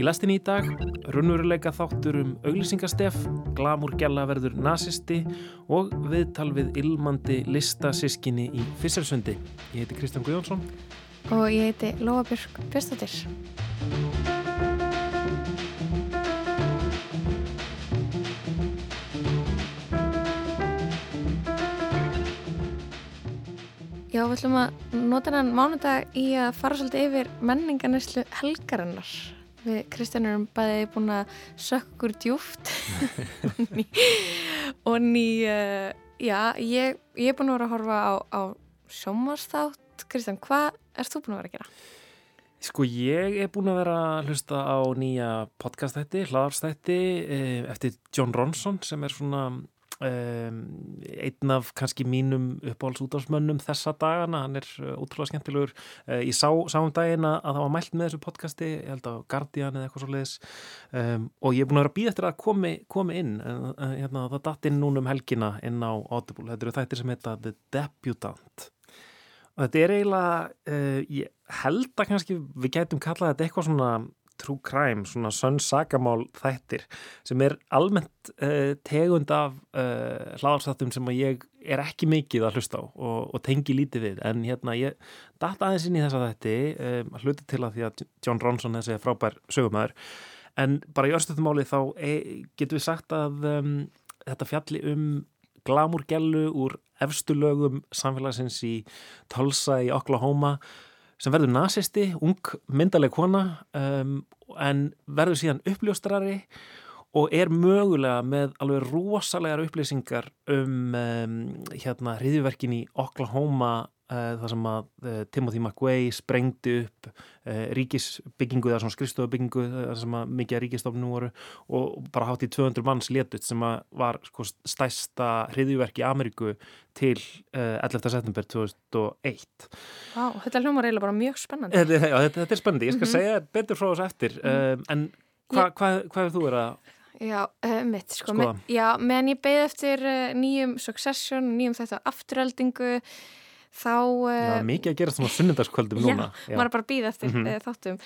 Í lastinni í dag, runnveruleika þáttur um auglýsingastef, glamur gæla verður nazisti og viðtal við ilmandi listasískinni í Fisselsundi. Ég heiti Kristján Guðjónsson. Og ég heiti Lóabjörg Björnstóttir. Já, við ætlum að nota hennan mánudag í að fara svolítið yfir menninganislu helgarinnar. Við Kristján erum bæðið búin að sökkur djúft og ný, uh, já, ég, ég er búin að vera að horfa á, á sjómarsþátt. Kristján, hvað erst þú búin að vera að gera? Sko ég er búin að vera að hlusta á nýja podcastætti, hlaðarstætti eh, eftir John Ronson sem er svona Um, einn af kannski mínum uppáhaldsútafsmönnum þessa dagana, hann er uh, útrúlega skemmtilegur. Uh, ég sá, sá um daginn að það var mælt með þessu podcasti, ég held að Guardian eða eitthvað svo leiðis um, og ég er búin að vera að býða eftir að komi, komi inn uh, hérna, það datt inn núna um helgina inn á Audible, þetta eru þættir sem heita The Debutant. Og þetta er eiginlega ég held að kannski við gætum kallað þetta eitthvað svona true crime, svona sönn-sagamál þættir sem er almennt uh, tegund af uh, hláðarstáttum sem ég er ekki mikið að hlusta á og, og tengi lítið við. En hérna ég data aðeins inn í þessa þætti um, að hluta til að því að John Ronson þessi er frábær sögumæður en bara í örstuðumáli þá e, getur við sagt að um, þetta fjalli um glamurgellu úr efstu lögum samfélagsins í Tulsa í Oklahoma sem verður nazisti, ung myndaleg kona um, en verður síðan uppljóstrari og er mögulega með alveg rosalegar upplýsingar um, um hérna hriðiverkin í Oklahoma þar sem að uh, Timothy McVeigh sprengdi upp uh, ríkisbyggingu eða svona skrifstofbyggingu þar sem að mikið ríkistofnum voru og bara hátt í 200 manns letut sem að var sko, stæsta hriðiverki í Ameríku til 11. september 2001 Vá, þetta hljómar eiginlega bara mjög spennandi Þetta, já, þetta, þetta er spennandi, ég skal mm -hmm. segja betur frá þessu eftir mm -hmm. en hvað hva, hva er þú verið að Já, mitt, sko, með, já, meðan ég beði eftir nýjum Succession, nýjum þetta afturöldingu þá... Uh, já, mikið að gera svona sunnundarskvöldum núna. Já, maður er bara að býða eftir mm -hmm. þáttum.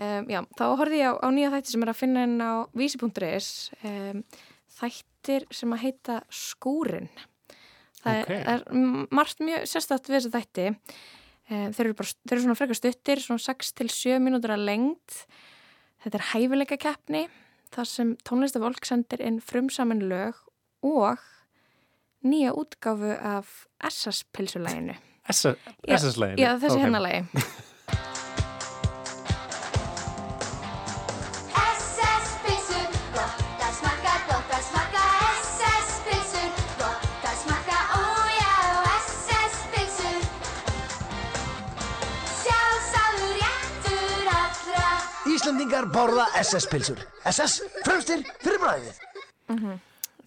Um, já, þá horfið ég á, á nýja þætti sem er að finna inn á vísi.is um, þættir sem að heita Skúrin. Það okay. er, er margt mjög sérstátt við þessu þætti. Þeir eru, bara, þeir eru svona frekar stuttir, svona 6-7 mínútur að lengt. Þetta er hæfileika keppni þar sem tónlistafólk sendir inn frumsamin lög og nýja útgáfu af SS-pilsulæginu. SS-læginu? Já, þessi okay. hennalægi. Íslendingar borða SS-pilsur. SS, fremstir, fyrir bræðið. Mm -hmm.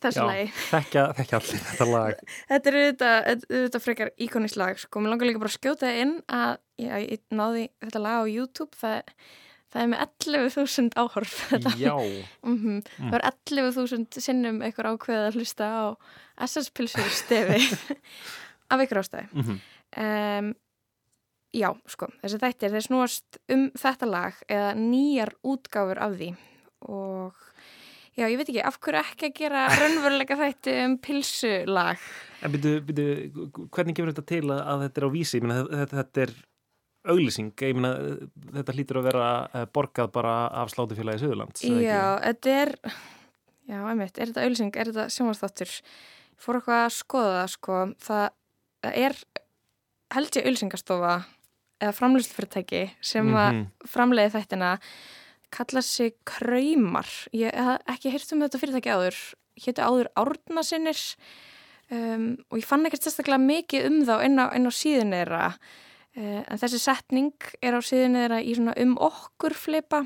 Þessu lagi. Þekkja, allir þetta lag. Þetta er auðvitað frekar íkonist lag, sko. Mér langar líka bara að skjóta það inn að já, ég náði þetta lag á YouTube. Það, það er með 11.000 áhorf. Já. mm -hmm. mm. Það er 11.000 sinnum eitthvað ákveðið að hlusta á SS-pilsur stefi af ykkur ástæði. -hmm. Um, Já, sko, þessi þættir, þeir snúast um þetta lag eða nýjar útgáfur af því og já, ég veit ekki, af hverju ekki að gera raunveruleika þætti um pilsulag? En byrju, byrju, hvernig gefur þetta til að, að þetta er á vísi? Meina, þetta, þetta er auglýsing, ég meina, þetta hlýtur að vera eh, borgað bara af slátufélagi Suðurlands. Já, þetta er, já, einmitt, er þetta auglýsing, er þetta sjónvarstáttur? Ég fór eitthvað að skoða það, sko, það er, held ég, auglýsingastofa eða framlýslfyrirtæki sem mm -hmm. framleiði þættina kalla sig Kraumar. Ég hef ekki heyrt um þetta fyrirtæki áður. Héttu áður Árnasinnir. Um, og ég fann ekkert sérstaklega mikið um þá inn á, á síðun eðra uh, en þessi setning er á síðun eðra í svona um okkur flipa.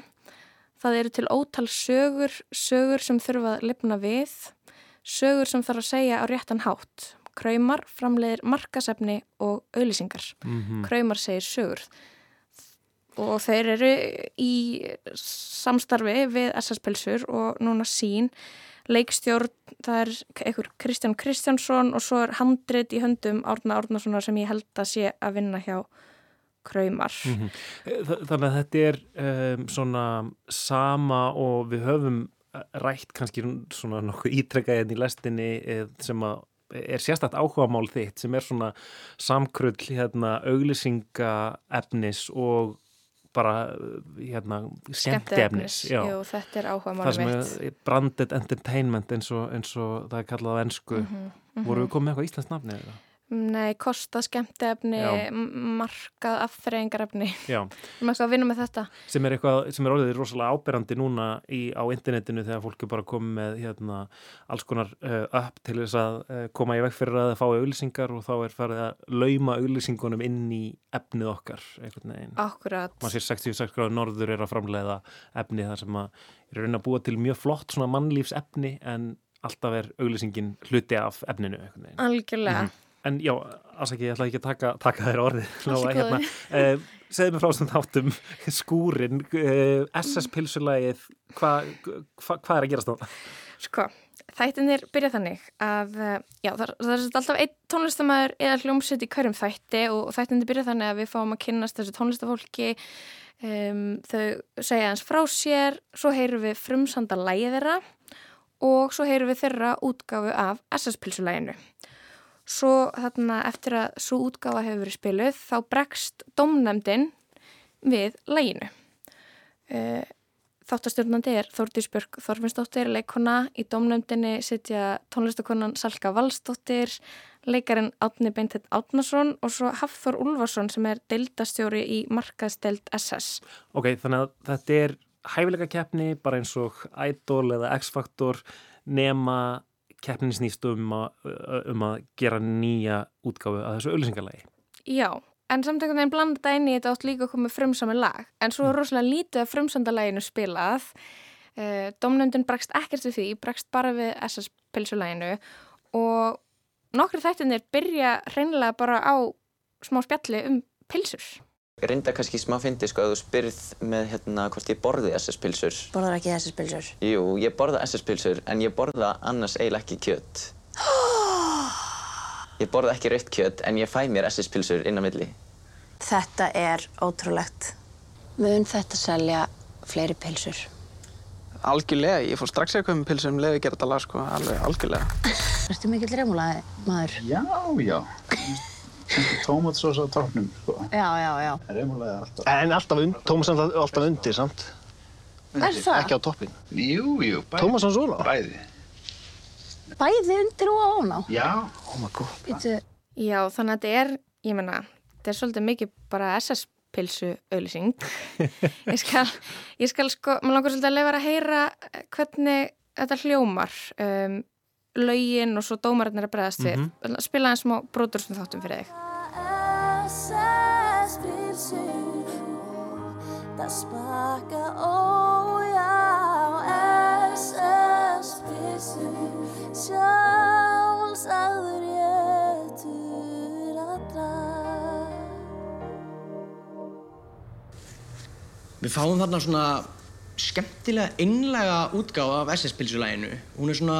Það eru til ótal sögur sögur sem þurfa að lifna við. Sögur sem þarf að segja á réttan hátt. Kraumar framleiðir markasefni og auðlýsingar. Mm -hmm. Kraumar segir sögur og þeir eru í samstarfi við SS Pilsur og núna sín leikstjórn, það er einhver Kristján Kristjánsson og svo er handrit í höndum Árna Árnasonar sem ég held að sé að vinna hjá kraumar. Mhm. Þa- Þannig að þetta er um, svona sama og við höfum rætt kannski svona nokkuð ítrekkaðið í lestinni eh, sem að er sérstætt áhugamál þitt sem er svona samkrull hérna auglýsinga efnis og bara hérna skemmti efnis Jú, þetta er áhuga málum er branded entertainment eins og, eins og það er kallað á ennsku Mhm, voru við komið með eitthvað íslensk nafni eða? Nei, kosta skemmtefni, markað afþreyingarefni. Já, Við eitthvað að vinna með þetta. sem er eitthvað sem er orðið rosalega áberandi núna í, á internetinu þegar fólk er bara komið með hérna, alls konar uh, upp til þess að uh, koma í veg fyrir að það fái auglýsingar og þá er farið að lauma auglýsingunum inn í efnið okkar einhvern veginn. Akkurat. Man sér 66 gráður norður er að framleiða efni þar sem að er að reyna að búa til mjög flott svona mannlífs efni en alltaf er auglýsingin hluti af efninu einhvern veginn. Algjörlega. En já, afsaki, ég ætla ekki að taka, taka þér orðið. Hérna, uh, segðu mér frá svona þáttum skúrin, uh, SS-pilsulægið, hvað hva, hva er að gerast þá? Sko, þættinir byrja þannig að, uh, já, það, það er alltaf einn tónlistamæður eða hljómsveit í hverjum þætti og þættinir byrja þannig að við fáum að kynnast þessu tónlistafólki, um, þau segja hans frá sér, svo heyrum við frumsanda lægi þeirra og svo heyrum við þeirra útgáfu af SS-pilsulæginu. Svo þarna eftir að svo útgáfa hefur verið spiluð þá bregst domnefndin við læginu. Uh, Þáttastjórnandi er Þórdís Björg Þorfinsdóttir, leikona. Í domnefndinni sitja tónlistakonan Salka Valsdóttir, leikarin Átni Beintitt Átnason og svo Hafþór Úlfarsson sem er deildastjóri í markaðsteld SS. Ok, þannig að þetta er hæfileika keppni, bara eins og Idol eða X-Factor, nema keppnin snýst um að, um að gera nýja útgáfu að þessu auglýsingalagi. Já, en samt einhvern veginn blanda inn í þetta átt líka að koma frumsami lag. En svo er rosalega lítið af frumsandalaginu spilað. Uh, Domnefndin bregst ekkert við því, bregst bara við SS-pilsulaginu og nokkri þættinir byrja hreinlega bara á smá spjalli um pilsur. Reynda kannski smá fyndi sko að þú spyrð með hérna hvort ég borði SS-pilsur. Borðar ekki þessi spilsur. Jú, ég borða SS-pilsur en ég borða annars eiginlega ekki kjött. Ég borða ekki rautt kjött en ég fæ mér SS-pilsur inn á milli. Þetta er ótrúlegt. Mun þetta selja fleiri pilsur? Algjörlega, ég fór strax að koma með pilsum um leið að gera þetta lag, sko, alveg algjörlega. Ertu mikill remulaði maður? Já, já. Tómatsós á toppnum, sko. Já, já, já. Remulega alltaf. En alltaf, und, Tómas er alltaf undir, samt? Er það? Ekki á toppin. Jú, jú, bæði. Tómas hann svona? Bæði. Bæði undir og áná? Já. Oh my god. Býtu, Já, þannig að þetta er, ég menna, þetta er svolítið mikið bara SS-pilsu auðlýsing. ég, skal, ég skal sko, maður langar svolítið að leifa að heyra hvernig þetta hljómar, um, lögin og svo dómararnir að bregðast við. Mm -hmm. Spila eins smá brotursum þáttum fyrir þig. Sjálfsagður réttur allra Við fáum þarna svona skemmtilega innlega útgáfa af SS-pilsulæginu. Hún er svona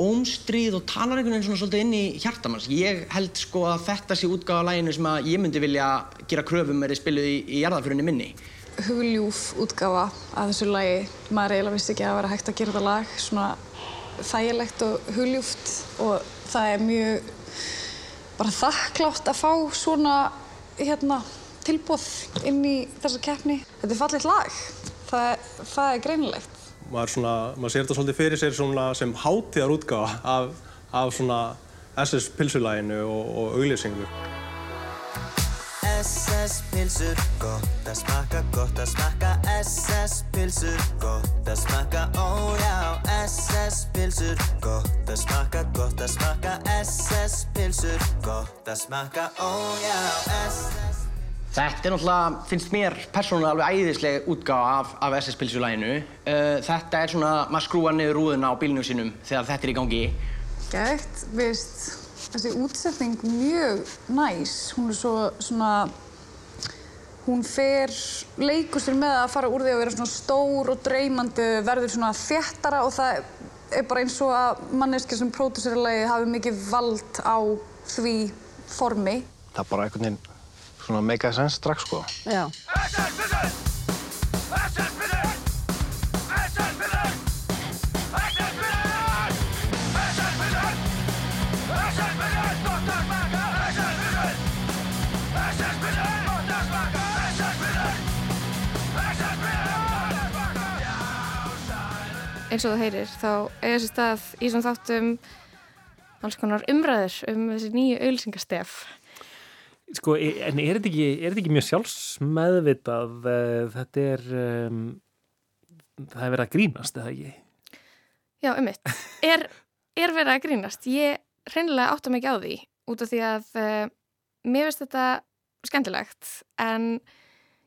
ómstríð og talar einhvern veginn svona svolítið inn í hjartamanns. Ég held sko að þetta sé útgáfa af læginu sem að ég myndi vilja gera kröfum er þið spiluð í, í jarðaförunni minni. hugljúf útgáfa að þessu lagi. Maður eiginlega vissi ekki að það vera hægt að gera þetta lag svona þægilegt og hugljúft og það er mjög bara þakklátt að fá svona hérna, tilbúð inn í þessa keppni. Þetta er fallegt lag. Það, það er greinilegt. Maður, svona, maður sér þetta svolítið fyrir sér sem hátíðar útgáfa af, af SS pilsulæginu og, og auglýsingu. SS-pilsur, gott að smakka, gott að smakka SS-pilsur, gott að smakka, ójá SS-pilsur, gott að smakka, gott að smakka SS-pilsur, gott að smakka, ójá SS Þetta er náttúrulega, finnst mér persónulega alveg æðisleg útgáfa af, af SS-pilsulæginu. Uh, þetta er svona, maður skrúar niður rúðuna á bílnum sínum þegar þetta er í gangi. Gægt, veist, þessi útsetning mjög næs. Hún er svo svona, hún fer, leikur sér með að fara úr því að vera svona stór og dreymandi, verður svona þéttara og það er bara eins og að manneskja sem pródúsera lagið hafi mikið vald á því formi. Það er bara einhvern veginn svona make a sense strax sko. Já. eins og þú heyrir þá eiga sér stað í svona þáttum alls konar umræður um þessi nýju auðlýsingastef Sko, e- en er þetta ekki, er þetta ekki mjög sjálfsmeðvitað eh, þetta er um, það er verið að grínast, eða ekki? Já, ummitt. Er, er verið að grínast? Ég hreinlega átta mikið á því út af því að uh, mér finnst þetta skemmtilegt en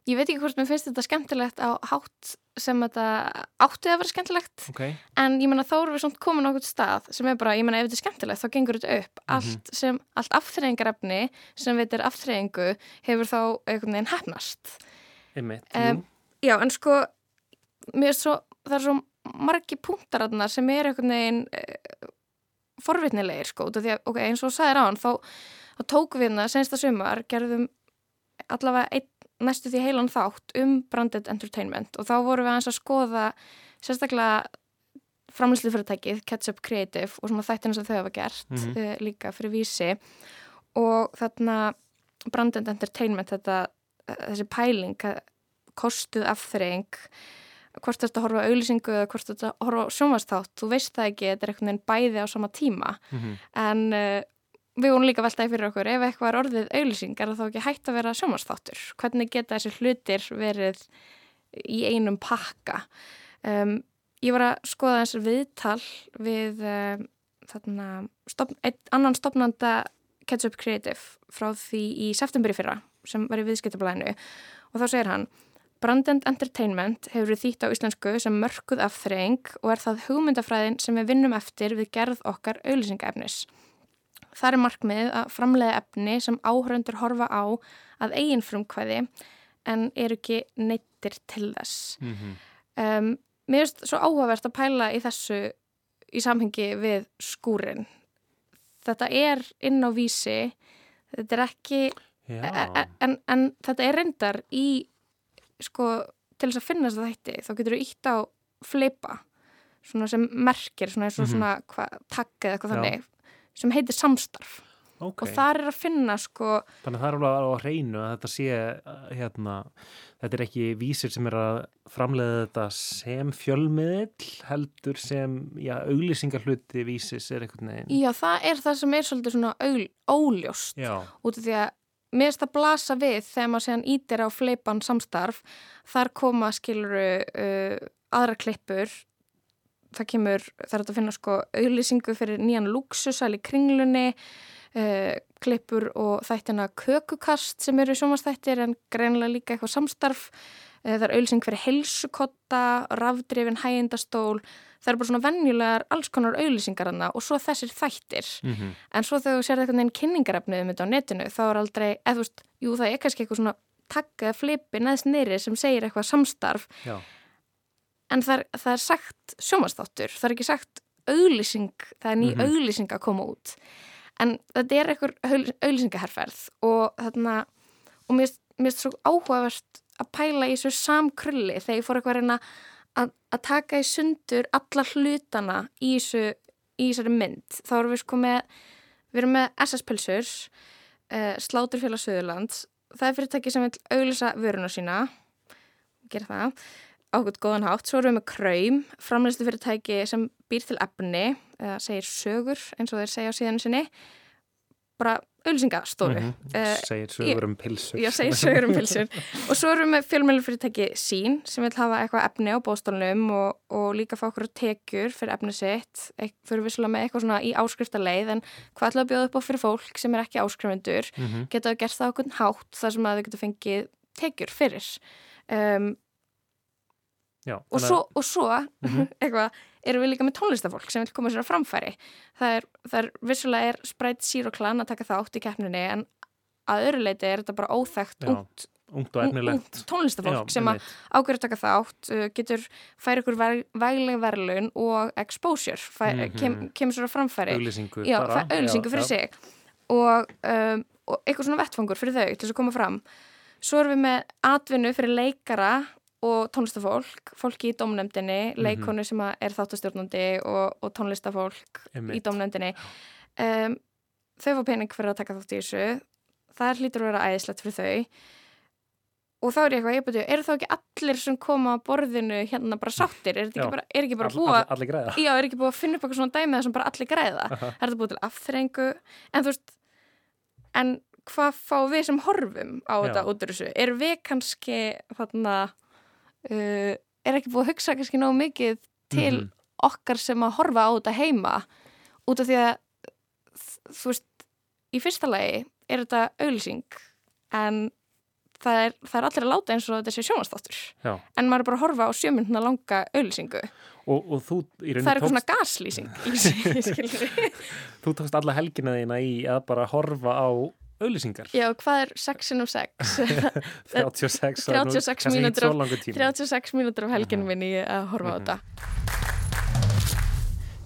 ég veit ekki hvort mér finnst þetta skemmtilegt á hátt sem þetta átti að vera skemmtilegt Okay. en ég menna þá erum við svona komin á okkur stað sem er bara, ég menna ef þetta er skemmtilegt þá gengur þetta upp. Allt sem, allt afþreyingarefni sem veitir afþreyingu hefur þá einhvern veginn hefnast Einmitt, um, Já, en sko mér er svo, það er svo margi punktar aðna sem er einhvern veginn uh, forvitnilegir sko, því að, ok, eins og sagðir á hann þá, þá tókum við hérna sensta sumar gerðum allavega einn næstu því heilan þátt um branded entertainment og þá vorum við aðeins að skoða sérstaklega framlýslu fyrirtækið, Ketchup Creative og svona þættinu sem þau hafa gert Mhm. uh, líka fyrir vísi og þarna branded entertainment þetta, þessi pæling að kostuð afþreying hvort þetta horfa auðlýsingu eða hvort þetta horfa á sjónvastátt, þú veist það ekki þetta er einhvern veginn bæði á sama tíma Mhm. en uh, við vorum líka veltaði fyrir okkur ef eitthvað er orðið auðlýsing er það þá ekki hægt að vera sjónvastáttur hvernig geta þessi hlutir verið í einum pakka um, ég var að skoða þessi viðtal við um, þarna, stopn, ein, annan stopnanda Ketchup Creative frá því í septemberi fyrra sem var í viðskiptablaðinu og þá segir hann Brandend Entertainment hefur verið þýtt á íslensku sem mörkuð afþreying og er það hugmyndafræðin sem við vinnum eftir við gerð okkar auðlýsingaefnis. Það er markmið að framleiða efni sem áhörundur horfa á að eigin frumkvæði en eru ekki neittir til þess. Um, mér finnst svo áhugavert að pæla í þessu í samhengi við skúrin. Þetta er inn á vísi, þetta er ekki, e- e- en, en þetta er reyndar í, sko, til þess að finna þess að þætti, þá getur þú ítt á fleipa, svona sem merkir, svona eins og Mhm. svona hva, takk eða eitthvað Já. þannig, sem heitir samstarf. Ok. Og þar er að finna, sko, Þannig að það er alveg á hreinu að þetta sé uh, hérna, þetta er ekki vísir sem er að framleiða þetta sem fjölmiðill heldur sem, já, auglýsingarhluti vísis er einhvern veginn. já, það er það sem er svolítið svona aul, óljóst. Já. út af því að mér finnst það blasa við þegar maður séðan ítir á fleipan samstarf þar koma skiluru uh, aðra klippur það kemur, það er að finna sko auðlýsingu fyrir nýjan luxusæl í kringlunni uh, klippur og þættina kökukast sem eru sjómanstættir en greinlega líka eitthvað samstarf uh, það er auðlýsing fyrir heilsukotta rafdrifin hægindastól það eru bara svona venjulegar alls konar auðlýsingar hana og svo þessir þættir Mhm. En svo þegar þú sér eitthvað neinn kynningarefnið um þetta á netinu þá er aldrei, eða þú veist, jú það er kannski eitthvað svona takk eða flipi neðst neyri sem segir eitthvað samstarf Já. En það er, það er sagt sjómanstáttur, það er ekki sagt auglýsing, það er ný Mhm. auglýsing að koma út en þetta er eitthvað auglýsingaherferð og þarna og mér finnst svo áhugavert að pæla í þessu samkrulli þegar ég fór eitthvað að reyna að, að taka í sundur alla hlutana í þessu í þessari mynd. Þá erum við sko með við erum með SS-pilsur uh, Sláturfélag Suðurlands það er fyrirtæki sem vil auglýsa vöruna sína gera það á okkur góðan hátt. Svo erum við með Kraum framleiðslu fyrirtæki sem býr til efni eða segir sögur eins og þeir segja á síðan sinni bara auglýsingastofu Mhm. Eh, Segir sögur um pylsur. Já, segir sögur um pilsur. og svo erum við fjölmjölufyrirtæki sín sem vil hafa eitthvað efni á bóstólnum og, og líka fá okkur tekjur fyrir efni sitt. Fyrir vissulega með eitthvað svona í áskriftarleið en hvað ætla að bjóða upp á fyrir fólk sem er ekki áskrifundur. Mhm. Geta það gert það okkur hátt þar sem að þau geta fengið tekjur fyrir. Um, Já, og, svo, að- og svo Mhm. eitthvað, erum við líka með tónlistafólk sem vil koma sér á framfæri. Það er, það er vissulega er Sprite Zero Clan að taka þátt í keppninni en að öðru leiti er þetta bara óþekkt Já, ungt, ungt og ungt tónlistafólk Já, sem að ákveður að taka þátt uh, getur færi ykkur vegleg verðlun og exposure fæ, Mhm. kem, kemur sér á framfæri. Já, fyrir sig. Og, um, og eitthvað svona vettfangur fyrir þau til þess að koma fram. Svo erum við með atvinnu fyrir leikara og tónlistafólk, fólki í domnefndinni, Mhm. leikonu sem er þáttastjórnandi og, og tónlistafólk Einmitt. í domnefndinni um, þau fá pening fyrir að taka þátt í þessu það hlýtur að vera æðislegt fyrir þau og þá er ég eitthvað, ég beti, eru þá ekki allir sem koma að borðinu hérna bara sáttir, er, Já. ekki bara, er ekki bara All- búa all- græða. já, er ekki búið að finna upp eitthvað svona dæmið sem bara allir græða Aha. er þetta búið til afþrengu en þú veist, en hvað fá við sem horfum á Já. þetta út úr þessu, er við kannski þarna uh, er ekki búið að hugsa kannski nógu mikið til Mhm. okkar sem að horfa á þetta heima út af því að þú veist, í fyrsta lagi er þetta auðlýsing en það er, það er allir að láta eins og þetta sé sjónastáttur en maður er bara að horfa á sjömyndina langa auðlýsingu og, og þú í rauninni það er eitthvað svona tókst- gaslýsing lýsing, skilurðu. þú tókst alla helgina þína í að bara horfa á auðlýsingar Já, hvað er 6 og 6? 36 það er nú 36 kannski ekki mínútur svo af, langur tími. 36 mínútur af helginu minni í að horfa á þetta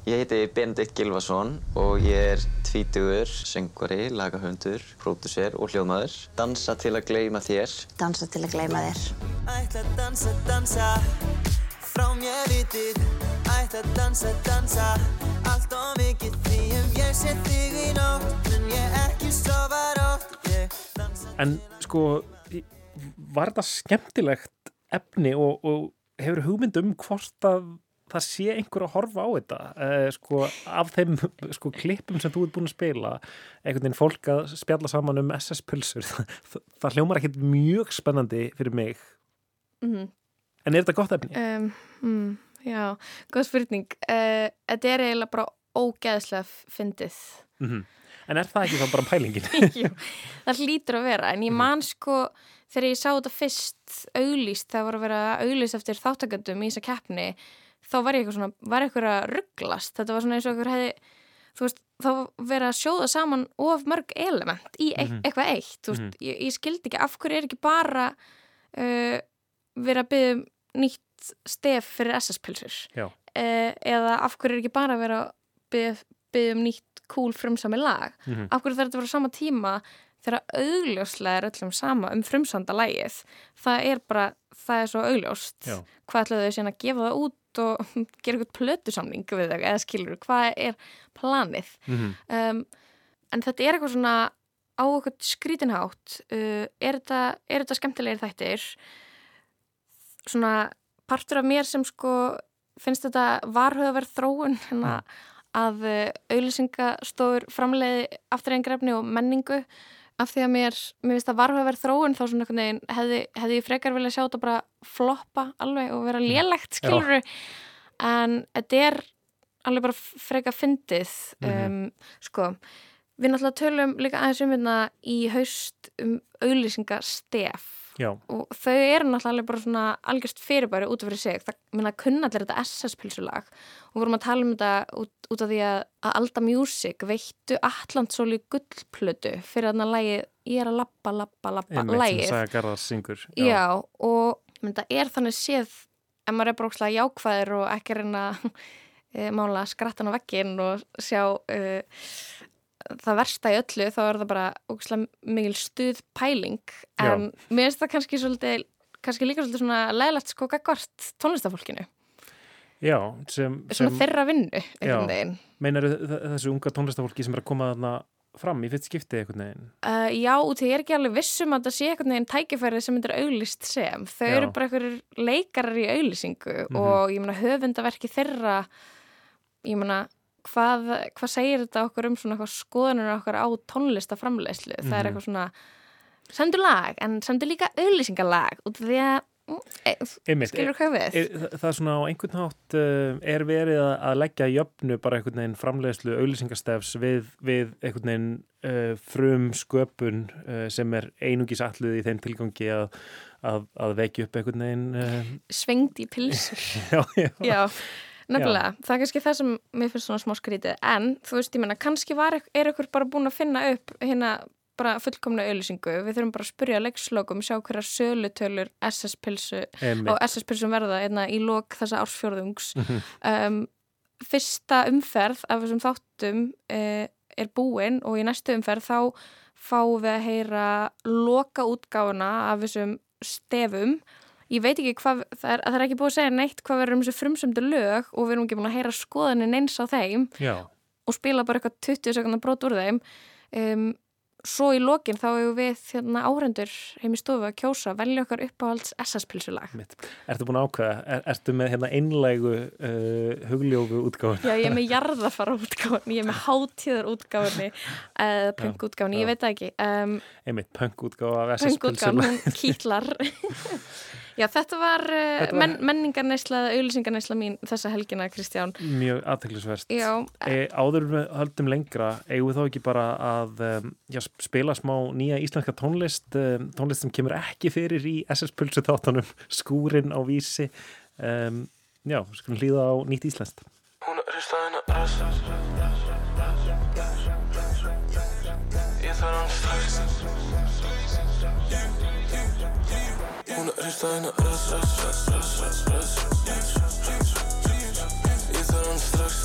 Ég heiti Benedikt Gilvason og ég er tvítugur, söngvari, lagahöndur, pródusser og hljóðmaður. Dansa til að gleyma þér. Dansa til að gleyma þér. Ætla að dansa, dansa Frá mér vitið Ætla að dansa, dansa Allt og mikið En ég ekki sofa rótt Ég dansa en sko var þetta skemmtilegt efni og, og hefur hugmynd um hvort að það sé einhver að horfa á þetta? Eh, sko af þeim sko klippum sem þú ert búin að spila einhvern veginn fólk að spjalla saman um SS-pulsur það, það hljómar ekkert mjög spennandi fyrir mig. Mm en er þetta gott efni? um, mm, Já, góð spurning. Uh, Þetta er eiginlega bara ógeðslega fyndið. Mm En er það ekki þá bara pælingin? Jú, það hlýtur að vera. En ég man sko þegar ég sá þetta fyrst auglýst þegar var að vera auglýst eftir þáttakendum í þessa keppni þá var ég eitthvað svona, var eitthvað að rugglast. Þetta var svona eins og eitthvað hefði þú veist, þá verið að sjóða saman of mörg element í e Mhm. eitthvað eitt. Þú veist, Mhm. ég, ég skildi ekki af hverju er ekki bara uh, verið að byggja um nýtt stef fyrir SS-pilsur uh, eða af hverju er ekki bara verið að byggja, um nýtt cool frumsami lag. Mhm. af hverju þarf þetta að vera á sama tíma þegar augljóslega er öllum sama um frumsanda lægið það er bara, það er svo augljóst. Já. hvað ætlaðu þau síðan að gefa það út og gera eitthvað plötusamning við þau eða skilur, hvað er planið? Mhm. um, en þetta er eitthvað svona á eitthvað skrítinhátt uh, er, þetta, er þetta skemmtilegir þættir? Svona partur af mér sem sko finnst þetta varhugaverð þróun hérna, að uh, auðlýsingastofur framleiði afturrengrefni og menningu. Af því að mér, mér finnst það varhugaverð þróun þá svona einhvern veginn hefði, hefði ég frekar vilja sjá þetta bara floppa alveg og vera lélegt skiluru en þetta er alveg bara frekar fyndið um, sko. Við náttúrulega tölum líka aðeins um hérna í haust um auðlýsingastef Já. og þau eru náttúrulega bara svona algjörst fyrirbæri út af fyrir sig. Það minna kunna allir þetta SS-pilsulag og vorum að tala um þetta út, út af því að, að Alda Music veittu Allandsóli gullplötu fyrir þarna lægi Ég er að lappa, lappa, lappa lægið og það er þannig séð ef maður er bara ókslega jákvæður og ekki reyna að e, mála skrattan á veggin og sjá e, það versta í öllu þá er það bara ókslega mikil stuð pæling en mér finnst það kannski svolítið kannski líka svolítið svona leðlegt sko gagvart tónlistafólkinu Já, sem, svona þeirra vinnu einhvern Já. veginn Meinar þessu unga tónlistafólki sem er að koma þarna fram í fyrst skipti einhvern veginn Uh, já, út því ég er ekki alveg vissum að það sé einhvern veginn tækifærið sem myndir auglist sem. Þau Já. eru bara einhverjir leikarar í auglisingu Mhm. og ég meina höfundaverki þeirra, ég meina hvað, hvað segir þetta okkur um svona skoðanur okkar á tónlistaframleyslu? Það er Mhm. eitthvað svona, sendu lag en sendu líka auglisingalag út af því að, mm, e, Einmitt, skilur hvað við? er, það, það er svona á einhvern hátt uh, er verið að, að leggja jöfnu bara einhvern veginn framleiðslu auðlýsingastefs við, við einhvern veginn uh, frum sköpun uh, sem er einungis alluð í þeim tilgangi að, að, að vekja upp einhvern veginn uh, Svengd í pilsur. já, já. Já, nefnilega. Það er kannski það sem mér finnst svona smá skrítið. En, þú veist, ég menna, kannski var, er ykkur bara búin að finna upp hérna bara fullkomna auðlýsingu. Við þurfum bara að spurja leikslókum, sjá hverja sölutölur SS-pilsu og SS-pilsum verða hérna, í lok þessa ársfjörðungs. Mhm. um, fyrsta umferð af þessum þáttum uh, er búin og í næstu umferð þá fáum við að heyra loka útgáfuna af þessum stefum ég veit ekki hvað, það er, það er ekki búið að segja neitt hvað verður um þessu frumsöndu lög og við erum ekki búin að heyra skoðanin eins á þeim Já. og spila bara eitthvað 20 sekundar brot úr þeim um, svo í lokin þá hefur við hérna, áhrendur heim í stofu að kjósa velja okkar uppáhalds SS-pilsulag Ertu búin að ákveða? Er, ertu með hérna einlægu uh, hugljófu útgáfun? Já, ég er með jarðafara útgáfun ég er með hátíðar útgáfunni eða punk útgáfunni, ég veit það ekki um, Einmitt, punk útgáfa Já, þetta var, uh, Þetta var- Men, menningarneisla eða auðlýsingarneisla mín þessa helgina, Kristján. Mjög aðteklisverst Já. e, Áður við höldum lengra eigum við þá ekki bara að um, já, spila smá nýja íslenska tónlist um, tónlist sem kemur ekki fyrir í SS-pulsu þáttanum Skúrin á vísi. Um, Já, skulum hlýða á nýtt íslenskt. Hún er staðin að rasa Ég þarf hann strax Hún er staðin að rasa Ég þarf hann strax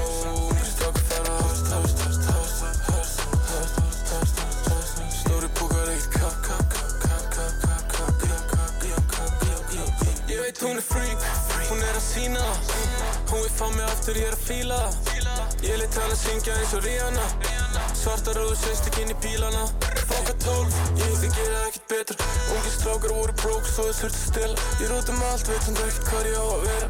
Og mér stakk þar að höst, höst, höst, höst, höst, höst, höst, höst, höst Stóri búkar eitt kapp, kapp, kapp, kapp, kapp, kapp, kapp, kapp, kapp, kapp, kapp, kapp Ég veit hún er freak, hún er að sína Hún vil fá mig aftur, ég er að fíla Ég leitt hann að syngja eins og Rihanna Svartar og sveist ekki inn í bílana Foka tólf, ég þið gera ekkert betur Ungi strákar voru brók, svo þess þurfti að stila Ég rúti um allt, veit hann ekkert hvað ég á að vera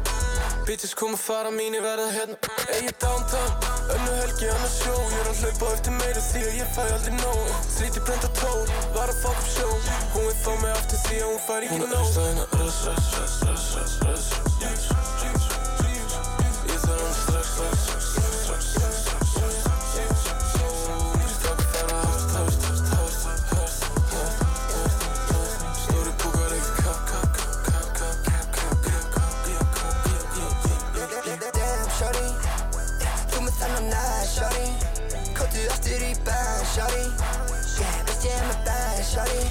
Bitches kom að fara mín, ég verða hérna Egið downtown, önnu helgi annars sjó Ég er að hlaupa eftir meira því að ég fæ aldrei nóg Þríti brenda tól, var að up sjó Hún vil fá mig aftur því að hún fær ekki nóg Hún er staðin að röss, röss, röss, röss, röss, röss Ég þarf hann strax, strax, strax, aftur í bæn, shorty Yeah, veist ég er með bæn, shorty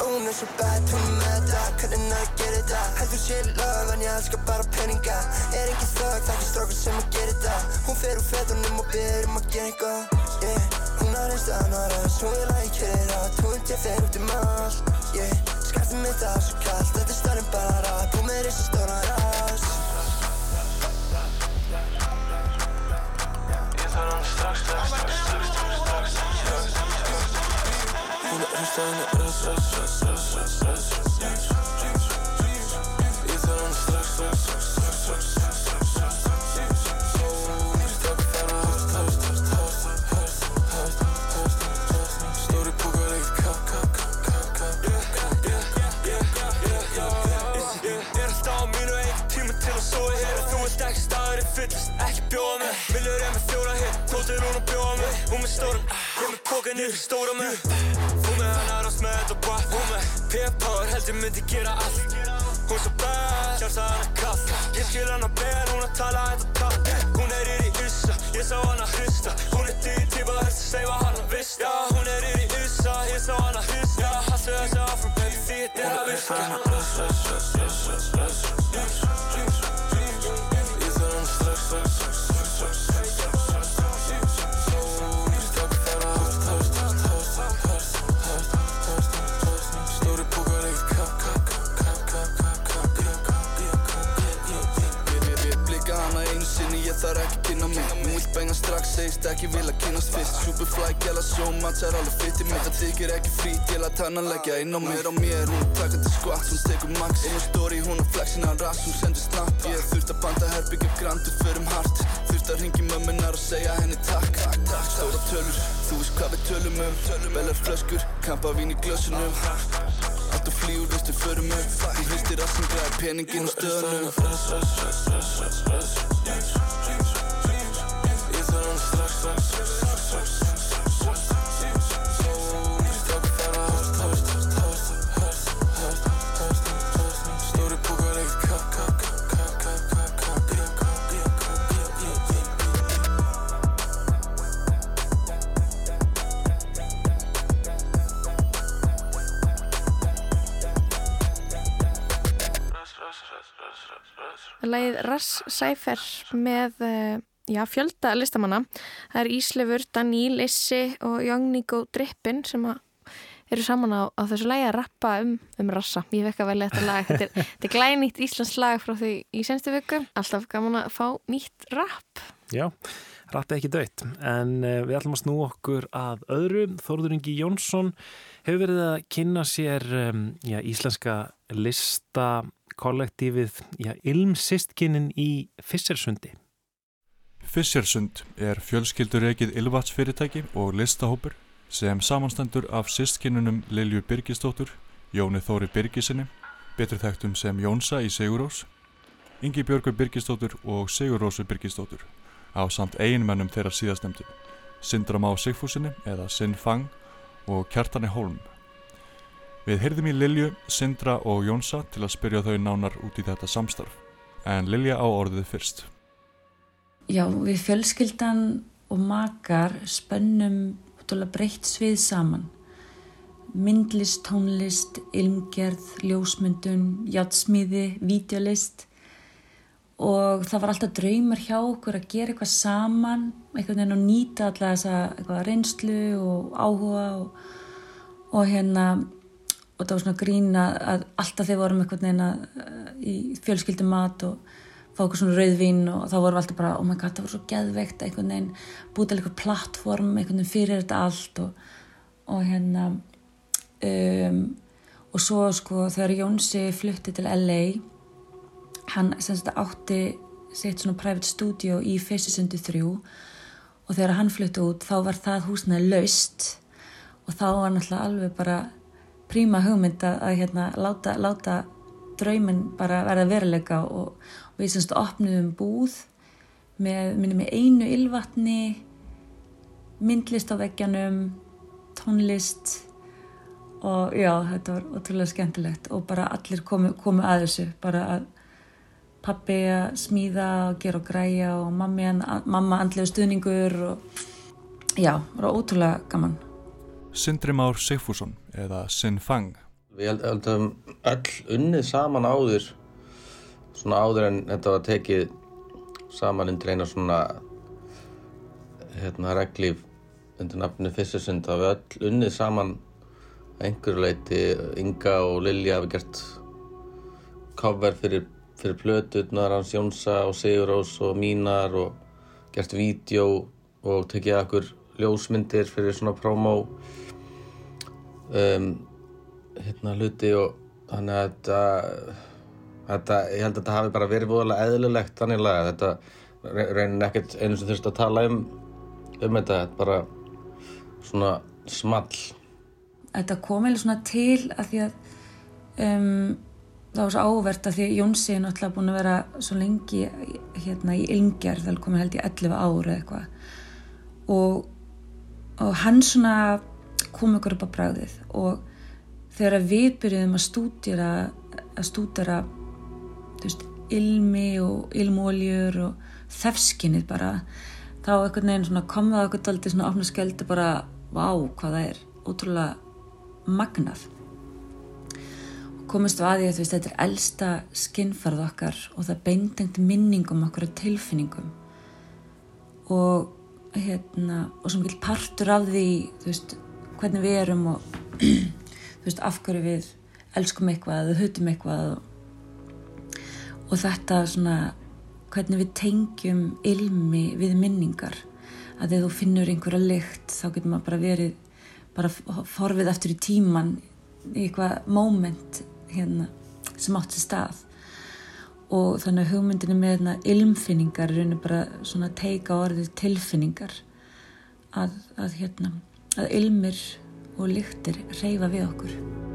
Hún er svo hún er með þetta Hvernig að gera þetta Heldur sér lög, en ég elskar bara peninga Er engin þögg, það er ekki strókur sem að gera þetta Hún fer úr fetunum og byrður um að gera eitthvað Yeah, hún har einstu vil að ég kera rætt Hún til fer út um allt Yeah, skartið mitt er svo kallt Þetta er stærn en bara rætt Hún með risa stóna rætt Hún er staðin að röss, röss, röss, röss, röss, röss, röss Ég þarf hann strax, strax, strax, strax, strax, strax, strax, strax Mér stakk þar að höst, höst, höst, höst, höst, höst, höst, höst Stóri búkar eitt kapp, kapp, kapp, kapp, kapp, kapp, kapp, kapp, kapp Ég er alltaf á mínu eigin tíma til að sofa hér Þú vilt ekki staður í fyllist, ekki bjóða mig. Viljur ég með fjóra hér, tóttir hún að bjóða mig Hún með stórum, ég með póka niður stóra mig Hún með hann aðrast með þetta bak Hún með p-power, heldur myndi gera allt. Hún svo bad, hjarta hann er kall Ég skil hann að ber, hún að tala þetta tall Hún er í issa, ég sá hann að hrista. Hún er dýr típa helst að segja hann að vista. Já, hún er í issa, ég sá hann að hrista. Já, haltu þessi áfram, baby, því þetta er að virka ég þarf ekki kynna mig. Hún vill benga strax, segist ekki vilja kynnast fyrst. Superfly, gæla svo, matchar alveg fytti mitt Það þykir ekki frít, ég læt hana leggja inn á mér á mér Hún er takandi skvatt, hún tekur max. Einu story, hún er að rass, hún sendur snapp Ég þurft að banda herbyggja grandu fyrir um hart. Þurft að ringi mömmunar og segja henni takk. Stóra tölur, þú veist hvað við tölum um. Bellar flöskur, kampa vín í glösunum Allt og flýur, veistu, förum upp Þú hristir rassin, græði peningin og stöðunum Læðið Rass Sæfer með uh, já, fjölda listamanna. Það er Íslefur, Daníl, Issi og Jóníko Drippin sem eru saman á, á þessu lagi að rappa um, um rassa. Ég vekka vel þetta lag. Þetta er, er glænýtt Íslands lag frá því í senstu viku. Alltaf gaman að fá nýtt rapp. Já, rapp er ekki dött. En uh, við ætlum að snú okkur að öðru. Þórður Ingi Jónsson hefur verið að kynna sér um, já, íslenska listakollektífið Ilmsistkinin í Fissersundi. Fissersund er fjölskyldur ekið ylvatsfyrirtæki og listahópur sem samanstendur af sistkinnunum Lilju Birgisdóttur, Jóni Þóri Birgisinni, betur þekktum sem Jónsa í Sigurós, Ingi Björgur Birgisdóttur og Sigurósu Birgisdóttur á samt eiginmennum þeirra síðastnemdi, Sindra Má Sigfúsinni eða Sinn Fang og Kjartani Holm. Við heyrðum í Lilju, Sindra og Jónsa til að spyrja þau nánar út í þetta samstarf, en Lilja á orðið fyrst. Já, við fjölskyldan og makar spönnum breytt svið saman. Myndlist, tónlist, ilmgerð, ljósmyndun, játsmíði, vídeolist og það var alltaf draumar hjá okkur að gera eitthvað saman, einhvern veginn að nýta alltaf þessa reynslu og áhuga og, og hérna og það var svona grína að alltaf þegar vorum einhvern veginn að, í fjölskyldum mat og fá okkur svona rauðvín og þá vorum við alltaf bara oh my god það var svo geðveikt einhvern veginn búið til eitthvað plattform einhvern veginn fyrir þetta allt og, og hérna um, og svo sko þegar Jónsi flutti til LA hann semst átti sitt svona private studio í Fessisundi 3 og þegar hann flutti út þá var það húsnaði laust og þá var náttúrulega alveg bara príma hugmynd að hérna láta, láta drauminn bara verða veruleika og við semst opnum búð með, með einu ylvatni myndlist á veggjanum tónlist og já, þetta var ótrúlega skemmtilegt. Og bara allir komu, komu að þessu bara að pappi að smíða og gera og græja og mammi, mamma andlega stuðningur og já, það var ótrúlega gaman. Sindri Már Sigfússon eða Sin Fang. Við heldum öll unnið saman áður svona áður en þetta var tekið saman undir eina svona hérna reglíf undir nafnu Fissersund það við öll unnið saman einhverju leiti Inga og Lilja hafi gert cover fyrir, fyrir plötuðnar hans Jónsa og Sigurós og mínar og gert vídeo og tekið akkur ljósmyndir fyrir svona promo um hérna hluti og þannig að þetta, þetta ég held að þetta hafi bara verið búinlega eðlilegt þannig að þetta reynir ekkert einu sem þurft að tala um um þetta, þetta bara svona small. Þetta kom eða svona til að því að um, það var svo ávert að því Jónsi er náttúrulega búin að vera svo lengi hérna í ylngjar það komið held í 11 ára eitthvað. Og, og hann svona kom ykkur upp á bræðið og þegar við byrjuðum að stúdjara að stúdjara ilmi og ilmóljur og þefskinnið bara þá einhvern veginn kom það okkur daldi svona ofna sköldu bara vá hvað það er. Ótrúlega magnað. Og komist við að því að veist, þetta er elsta skinnfarð okkar og það beintengt minningum okkur og tilfinningum. Og hérna og sem vil partur af því veist, hvernig við erum og veist, af hverju við elskum eitthvað eða hutum eitthvað og, og þetta svona hvernig við tengjum ilmi við minningar. Að þegar þú finnur einhverja lykt þá getur maður bara verið bara forfið eftir í tíman í eitthvað moment hérna sem átt sér stað. Og þannig að hugmyndinu með hérna, ilmfinningar er bara svona teika orðið tilfinningar. Að, að hérna að ilmir og lyktir reyfa við okkur.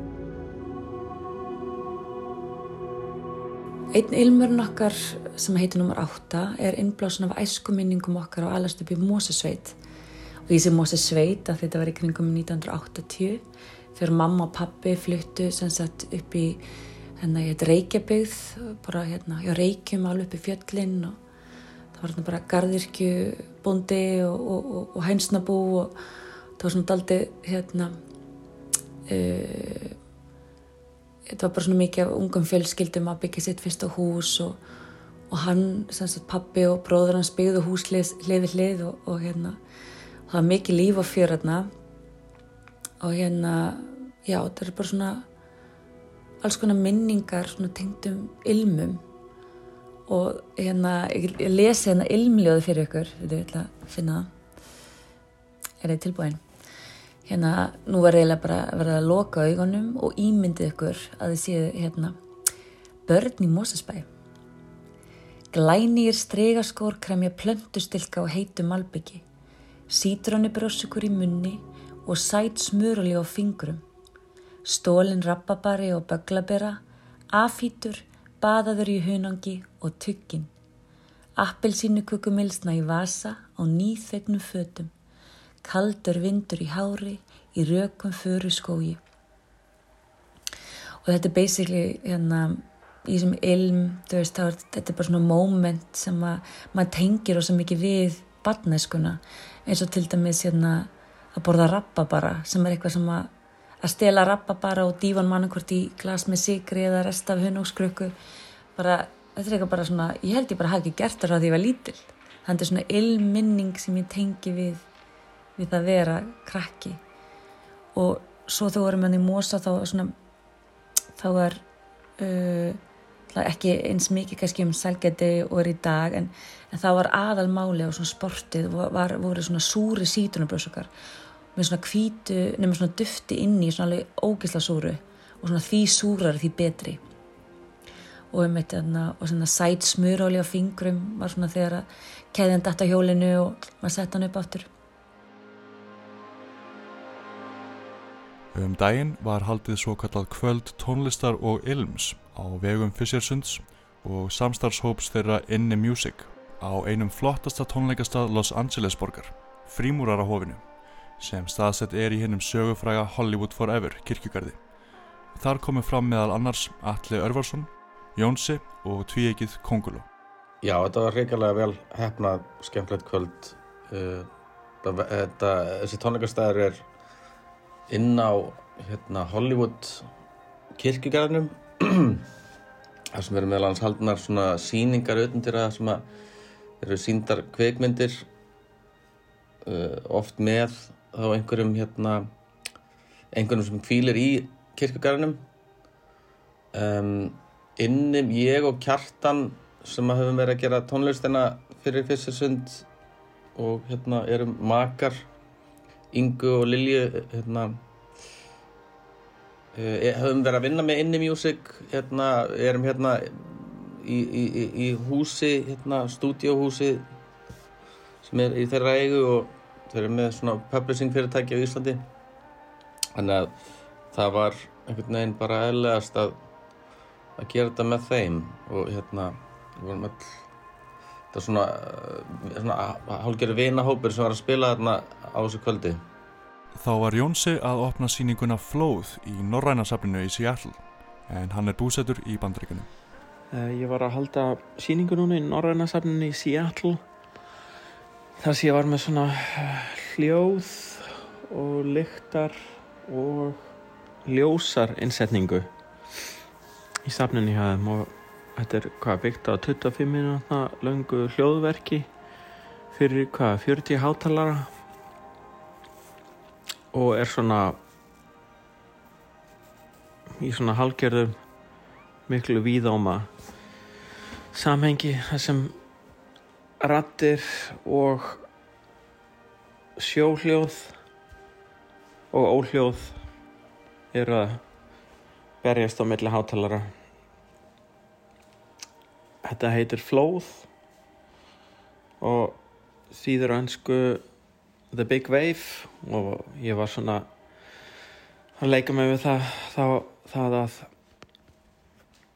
Einn ilmurinn okkar sem heitir nummer 8 er innblásun af æskuminningum okkar á alast upp í Mósesveit og ég sé Mósesveit að þetta var í kringum 1980 þegar mamma og pappi fluttu sagt, upp í hérna, Reykjavíð bara hérna, já, Reykjum alveg upp í fjöllin og það var hérna bara gardirkju bondi og, og, og, og hænsnabú og það var svona daldi hérna uh, þetta var bara svona mikið af ungum fjölskyldum að byggja sitt fyrsta hús og, og hann, sem sagt pappi og bróður hans byggðu hús hlið hlið og, og hérna það var mikið líf og fjör hérna og hérna já, þetta er bara svona alls konar minningar svona tengdum ilmum. Og hérna ég, ég lesi hérna ilmljóði fyrir ykkur við ætla að finna það. Er þið tilbúin hérna, nú verður eiginlega bara að verða að loka augunum og ímyndið ykkur að þið séu hérna börn í Mósasbæ glænýr stregaskór kremja plöntustilka og heitu malbyggi sítróni brjósukur í munni og sæt smuruli á fingrum stólin rappabari og böglabera afítur, baðaður í hunangi og tuggin appelsínu kukumilsna í vasa á nýþegnum fötum kaldur vindur í hári í rökum föru skói og þetta er basically hérna í þessum ilm, þú veist, er, þetta er bara svona moment sem að maður tengir svo mikið við barneskuna eins og til dæmis hérna að borða rappa bara sem er eitthvað sem að að stela rappa bara og dívan mannakvort í glas með sigri eða rest af hunókskröku bara, þetta er eitthvað bara svona ég held ég bara hafi ekki gert það á því að ég var lítill þannig er svona ilminning sem ég tengi við við það vera krakki. Og svo þú vorum hann í Mosa þá svona þá er uh, ekki eins mikið kannski um selgeti og er í dag en, en það var aðal máli á svona sportið var, voru svona súri sítunabröðsokar með svona kvítu, nema svona dufti inni svona alveg ógisla súru og svona því súrar því betri. Og um þetta og svona sæt smuráli á fingrum var svona þegar að keðjan datta hjólinu og maður sett hann upp aftur Um daginn var haldið svo kallað kvöld tónlistar og ilms á vegum Fischersunds og samstarfshóps þeirra Inni Music á einum flottasta tónleikastað Los Angeles borgar, Frímúrarahofinu, sem staðsett er í hennum sögufræga Hollywood Forever kirkjugarði. Þar komið fram meðal annars Alli Örvarsson, Jónsi og tvíegið Konguló. Já, þetta var reyngarlega vel hefnað, skemmtilegt kvöld. Uh, þetta, þessi tónleikastæður er inn á hérna, Hollywood kirkjugarðinum. Þar sem eru meðal hans haldnar svona síningar auðvendir að sem að eru síndar kveikmyndir uh, oft með þá einhverjum hérna einhverjum sem kvílir í kirkjugarðinum. Um, innum ég og Kjartan sem að höfum verið að gera tónlistina fyrir Fissersund og hérna erum makar Ingu og Lilju hérna höfum verið að vinna með Inni Music hérna, erum hérna í, í, í húsi hérna, stúdíóhúsi sem er í þeirra eigu og þeir eru með svona publishing fyrirtæki á Íslandi. Þannig að það var einhvern veginn bara eðlegast að að gera þetta með þeim og hérna við vorum öll þetta er svona, svona hálfgerði vinahópur sem var að spila þarna á þessu kvöldi Þá var Jónsi að opna síninguna Flóð í Norrænasafninu í Seattle en hann er búsettur í bandreikunum. Uh, ég var að halda síningu núna í Norrænasafninu í Seattle þar sem ég var með svona hljóð og lyktar og ljósar innsetningu í safninu hjá þeim og þetta er hvað byggt á 25 minúta löngu hljóðverki fyrir hvað 40 hátalara og er svona í svona halgerðum miklu víðáma samhengi þar sem rattir og sjóhljóð og óhljóð eru að berjast á milli hátalara þetta heitir flóð og þýður önsku The Big Wave og ég var svona að leika mig við það, það, það að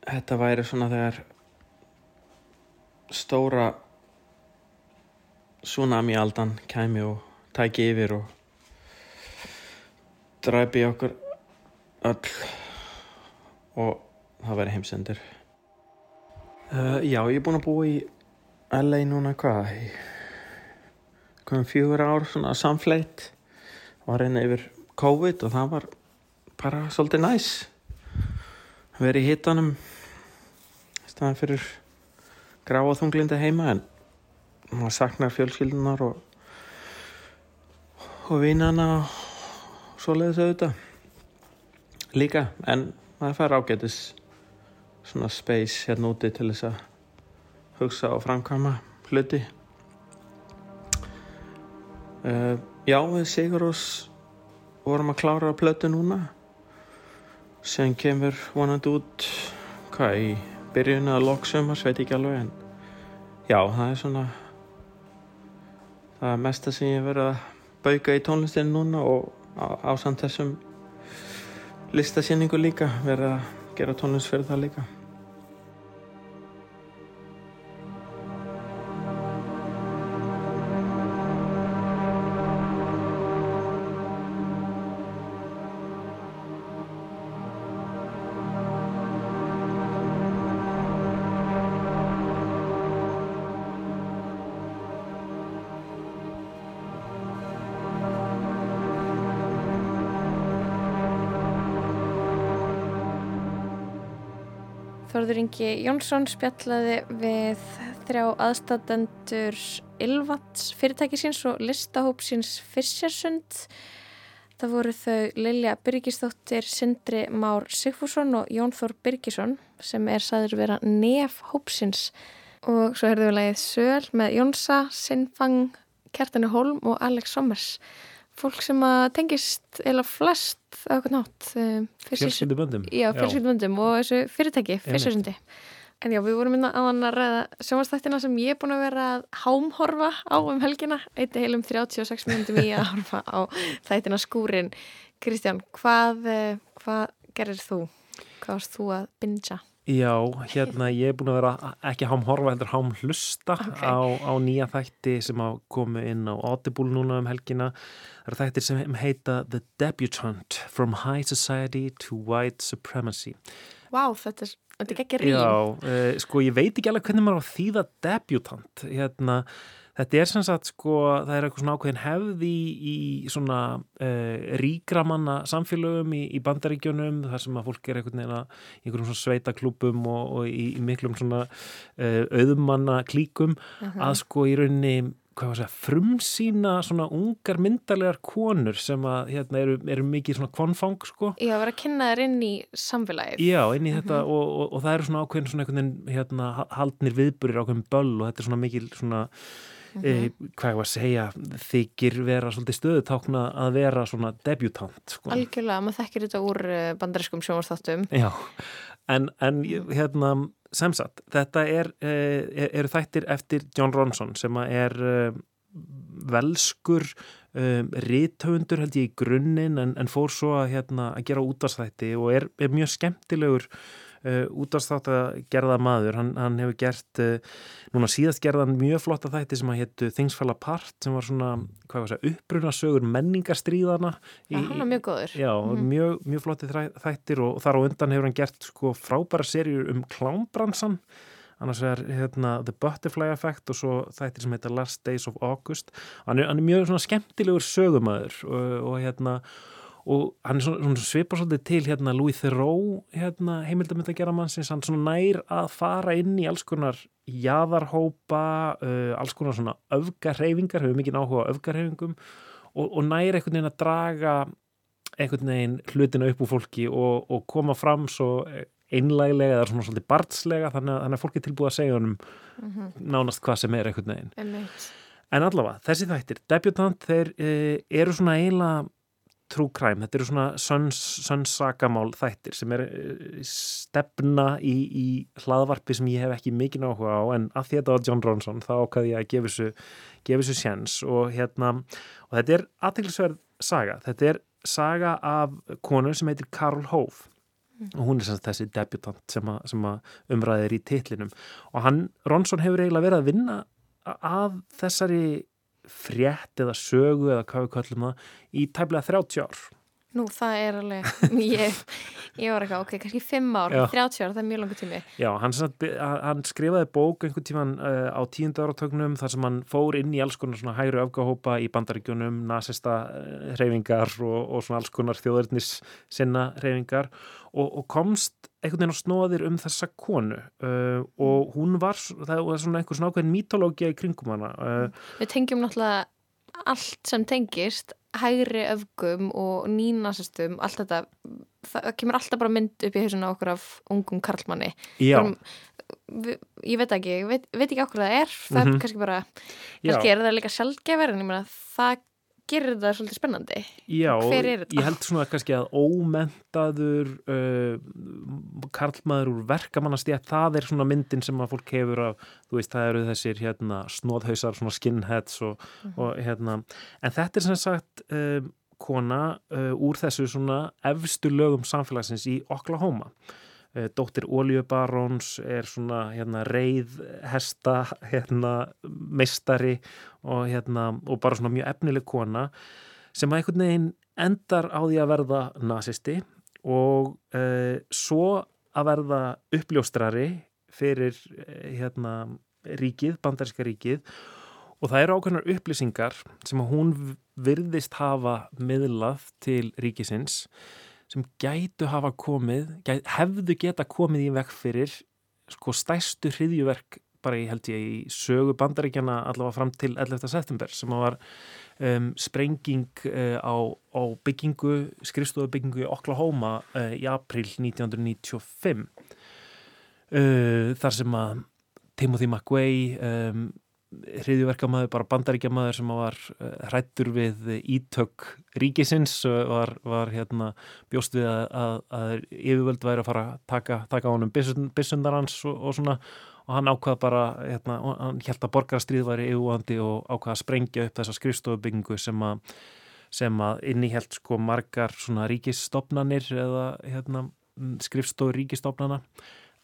þetta væri svona þegar stóra tsunami aldan kæmi og tæki yfir og dræpi okkur öll og það væri heimsendur uh, Já, ég er búin að búa í LA núna hvað komum fjögur ár svona samfleitt var reyna yfir COVID og það var bara svolítið næs verið í hitanum staðan fyrir gráa þunglindi heima en maður saknar fjölskyldunar og og vinnana og svoleiðis auðvitað. Líka en maður fær ágætis svona space hérna úti til þess að hugsa og framkvæma hluti. Uh, Já, við Sigurós vorum að klára plötu núna sem kemur vonandi út hvað í byrjun eða loksumars, veit ekki alveg en já, það er svona það er mesta sem ég verið að bauka í tónlistinu núna og ásamt þessum listasýningu líka verið að gera tónlist fyrir það líka Ingi Jónsson spjallaði við þrjá aðstatendur Ylvats fyrirtækisins og listahópsins Fissersund. Það voru þau Lilja Byrgisdóttir, Sindri Már Sigfússon og Jón Þór Byrgisson sem er saður vera nef hópsins. Og svo herðum við lagið Söl með Jónsa, Sinnfang, Kertani Holm og Alex Sommers. Fólk sem að tengist eða flest á okkur nátt. Fjölskylduböndum. Já, fjölskylduböndum og þessu fyrirtæki, Fisserssundi. En já, við vorum inn á að ræða sjónvastættina sem ég er búin að vera að hámhorfa á um helgina. Eitt heilum 36 minnundum í að horfa á þættina skúrin. Kristján, hvað, hvað gerir þú? Hvað varst þú að bingja? Já, hérna ég er búin að vera ekki hám horfa heldur hám hlusta okay. á, á nýja þætti sem að komu inn á Audible núna um helgina. Það eru þættir sem heita The Debutant From High Society to White Supremacy. Vá, wow, þetta er, þetta er ekki rým. Já, uh, sko ég veit ekki alveg hvernig maður á þýða debutant. Hérna, þetta er sem sagt sko, það er eitthvað svona ákveðin hefði í, svona uh, ríkramanna samfélögum í, í bandaríkjunum, þar sem að fólk er einhvern veginn að í einhverjum svona sveitaklúpum og, og í, í miklum svona uh, auðmanna klíkum uh -huh. að sko í rauninni segja, frumsýna svona ungar myndarlegar konur sem að hérna eru, eru mikið svona kvonfang sko. Já, að vera að kynna þér inn í samfélagið. Já, inn í þetta uh -huh. og, og, og það eru svona ákveðin svona einhvern veginn hérna haldnir viðburir ákveðin böll og þetta er svona mikil svona uh -huh. e, hvað ég var að segja þykir vera svolítið stöðutákna að vera svona debutant sko. Algjörlega, maður þekkir þetta úr bandariskum sjónvarstáttum. Já, en, en hérna semsagt, þetta er, er, eru þættir eftir John Ronson sem er velskur um, ríthöfundur held ég í grunninn en, en fór svo að, hérna, að gera útastætti og er, er mjög skemmtilegur uh, útastátt að gerða maður hann, hann hefur gert uh, núna síðast gerðan mjög flotta þætti sem að héttu Things Fell Apart sem var svona uppruna sögur menningarstríðana Já, hann var mjög góður. Já, mm mjög, mjög flotti þættir og þar á undan hefur hann gert sko frábæra serjur um klámbransan annars er hérna The Butterfly Effect og svo þættir sem heita Last Days of August. Hann er, hann er mjög svona skemmtilegur sögumæður og, og hérna og hann er svona, svona svipar svolítið til hérna Louis Theroux hérna, heimildamönda gera mannsins, hann svona nær að fara inn í alls konar jaðarhópa uh, alls konar svona öfgarhefingar, hefur mikið áhuga á öfgarhefingum og, og nær einhvern veginn að draga einhvern veginn hlutina upp úr fólki og, og koma fram svo einlæglega eða svona svolítið barnslega þannig að, þannig að fólk er tilbúið að segja honum mm -hmm. nánast hvað sem er einhvern veginn. En allavega, þessi þættir debutant, þeir e, eru svona eiginlega true crime, þetta eru svona sönnsakamál þættir sem er e, stefna í, í hlaðvarpi sem ég hef ekki mikið áhuga á en að þetta var John Ronson þá ákvaði ég að gefa þessu, gefa þessu sjens og hérna, og þetta er aðtilsverð saga, þetta er saga af konu sem heitir Karl Hove og hún er semst þessi debutant sem, a, sem að umræðir í titlinum. Og hann, Ronsson hefur eiginlega verið að vinna að þessari frétt eða sögu eða hvað við kallum það í tæmlega 30 ár Nú, það er alveg, ég, ég var eitthvað, ok, kannski 5 ár, Já. 30 ár, það er mjög langur tími. Já, hann, hann skrifaði bók einhvern tíman uh, á tíundu áratögnum þar sem hann fór inn í alls konar svona hægri öfgahópa í bandaríkjunum, nasista uh, reyfingar og, og svona alls konar þjóðarnis sinna reyfingar og, og komst einhvern veginn á snóðir um þessa konu uh, og hún var, það var svona einhver svona ákveðin mítológia í kringum hana. Uh, Við tengjum náttúrulega allt sem tengist, hægri öfgum og nínasistum, allt þetta, það kemur alltaf bara mynd upp í hausuna okkur af ungum karlmanni. Já. Bara, við, ég veit ekki, ég veit, veit ekki okkur það er, það Mhm. er kannski bara, Já. kannski er það líka sjálfgefar en ég meina það gerir þetta svolítið spennandi. Já, ég held svona kannski að ómentaður uh, karlmaður úr verkamannastjætt, það er svona myndin sem að fólk hefur af, þú veist, það eru þessir hérna snóðhausar, svona skinheads og, Mhm. og hérna, en þetta er sem sagt um, kona uh, úr þessu svona efstu lögum samfélagsins í Oklahoma uh, dóttir Oljubaróns er svona hérna reið hesta hérna meistari og hérna og bara svona mjög efnileg kona sem að einhvern veginn endar á því að verða nazisti og uh, svo að verða uppljóstrari fyrir uh, hérna ríkið, bandaríska ríkið. Og það eru ákveðnar upplýsingar sem að hún virðist hafa miðlað til ríkisins sem gætu hafa komið, gæt, hefðu geta komið í vekk fyrir sko stæstu hriðjuverk bara ég held ég í sögu bandaríkjana allavega fram til 11. september sem var um, sprenging uh, á, á byggingu, skrifstofubyggingu í Oklahoma uh, í april 1995 uh, þar sem að Timothy McVeigh um, hriðjuverkamaður, bara bandaríkjamaður sem var uh, hrættur við ítök ríkisins uh, var, var hérna bjóst við að, að, að yfirvöld væri að fara að taka, taka honum byssundar hans og, og svona. Og hann ákvað bara, hérna, hann held að borgarastríð væri yfirvandi og ákvað að sprengja upp þessa skrifstofubyggingu sem að sem að innihjalt sko margar svona ríkisstofnanir eða hérna, skrifstofu ríkisstofnana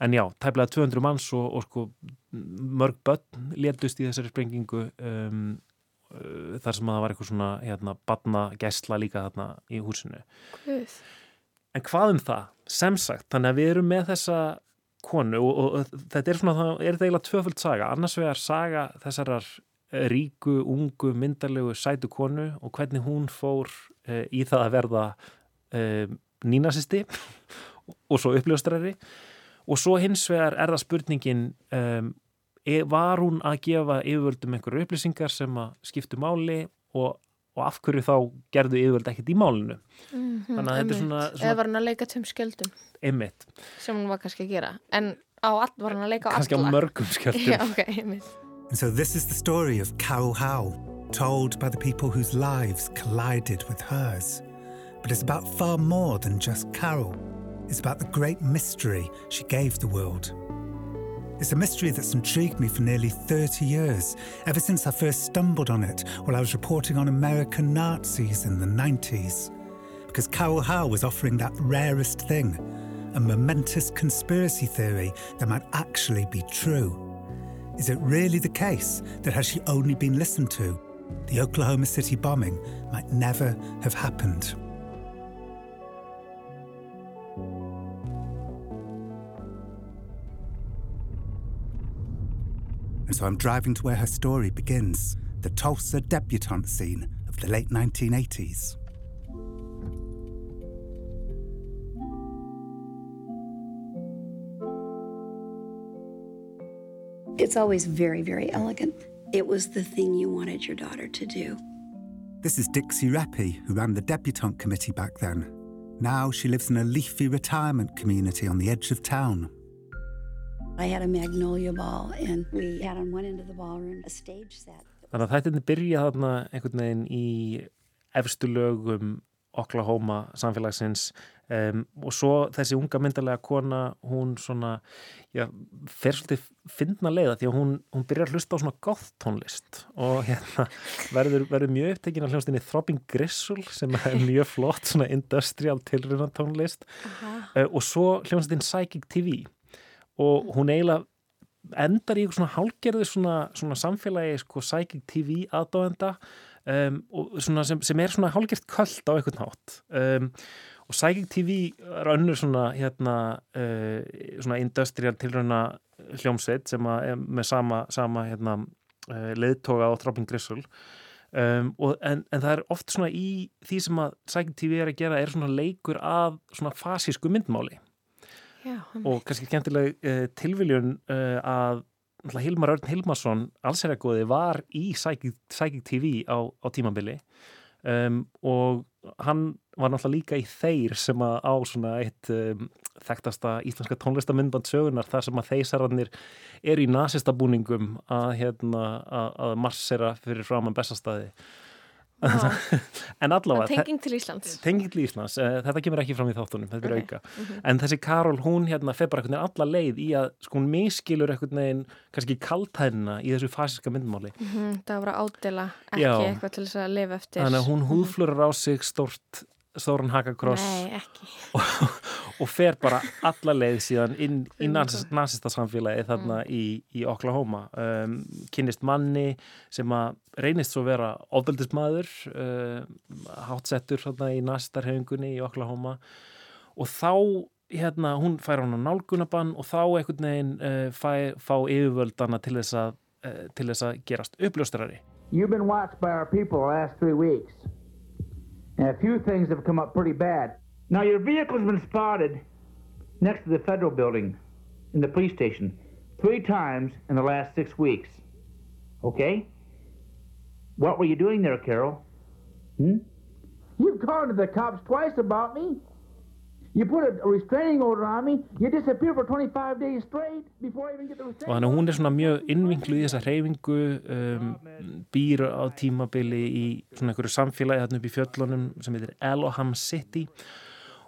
en já, tæplega 200 manns og, og sko mörg börn létust í þessari sprengingu um, uh, þar sem að það var eitthvað svona hérna, batna gæsla líka þarna í húsinu Guð. En hvað um það? Sem sagt, þannig að við erum með þessa konu og, og, og þetta er svona, það er þetta eiginlega tvöföld saga, annars vegar saga þessarar eh, ríku, ungu, myndalegu sætu konu og hvernig hún fór uh, í það að verða uh, nínasisti og svo uppljóstrari og svo hins vegar er það spurningin um, e, var hún að gefa yfirvöldum einhverju upplýsingar sem að skiptu máli og, og af hverju þá gerðu yfirvöld ekkert í málinu Mm þannig að þetta er svona, Eða svona var hann að leika tveim skjöldum einmitt, sem hann var kannski að gera. En á all, var hann að leika á kannski á mörgum skjöldum Já, ok, einmitt. And so this is the story of Carol Howe, told by the people whose lives collided with hers. But it's about far more than just Carol. It's about the great mystery she gave the world. It's a mystery that's intrigued me for nearly 30 years, ever since I first stumbled on it while I was reporting on American Nazis in the 90s. Because Carol Howe was offering that rarest thing, a momentous conspiracy theory that might actually be true. Is it really the case that had she only been listened to, the Oklahoma City bombing might never have happened? And so I'm driving to where her story begins, the Tulsa debutante scene of the late 1980s. It's always very, very elegant. It was the thing you wanted your daughter to do. This is Dixie Reppy, who ran the debutante committee back then. Now she lives in a leafy retirement community on the edge of town. Þannig að þetta byrja þarna einhvern veginn í efstu lögum Oklahoma samfélagsins um, og svo þessi unga myndarlega kona, hún svona, já, fer svolítið finna leiða því að hún, hún byrjar að hlusta á svona goth tónlist og hérna verður, verður mjög upptekinn af hljónstinni Throbbing Gristle sem er mjög flott svona industrial tilruna tónlist uh, og svo hljónstin Psychic TV og hún eiginlega endar í eitthvað svona hálgerðu svona, svona samfélagi sko Psychic TV aðdóenda um, sem, sem er svona hálfgert köld á einhvern hátt. Um, og Psychic TV er önnur svona hérna uh, svona industrial tilrauna hljómsveit sem er með sama, sama hérna uh, leiðtoga á Throbbing Gristle. Um, en, en það er oft svona í því sem að Psychic TV er að gera er svona leikur af svona fasísku myndmáli Já, og kannski skemmtileg uh, tilviljun uh, að Hilmar Örn Hilmarsson allsherjagóði var í Psychic, Psychic TV á, á tímabili. Um, og hann var náttúrulega líka í þeir sem að á svona eitt um, þekktasta íslenska tónlistamindband sögunar þar sem að þeisararnir eru í nasista búningum að, hérna, að, að marsera fyrir framann bestastæði en allavega Tenging til Íslands. Tenging til Íslands, uh, þetta kemur ekki fram í þáttunum þetta er auka, mhm. en þessi Karol hún hérna fer bara einhvern veginn alla leið í að sko hún miskilur einhvern veginn kannski kaltæðina í þessu fasiska myndmáli. Mhm, Það var að ádela, ekki Já. eitthvað til þess að lifa eftir. Þannig að hún húðflurur á sig stórt stóran hakakross Nei, ekki. og fer bara alla leið síðan inn í nasista samfélagi þarna í, í Oklahoma. Um, kynnist manni sem að reynist svo vera ofbeldismæður uh, hátsettur þarna í nasistarhefingunni í Oklahoma. Og þá hérna, hún fær hann á nálgunabann og þá einhvern veginn uh, fæ, fá yfirvöldana til þess að uh, til þess að gerast uppljóstrari. You've been watched by our people the last three weeks. And a few things have come up pretty bad. Now, your vehicle's been spotted next to the federal building in the police station three times in the last six weeks. Okay? What were you doing there, Carol? Hmm? You've gone to the cops twice about me. Og restraining þannig að hún er svona mjög innvinklu í þessa reyfingu um, býr á tímabili í svona einhverju samfélagi þarna upp í fjöllunum sem heitir Eloham City.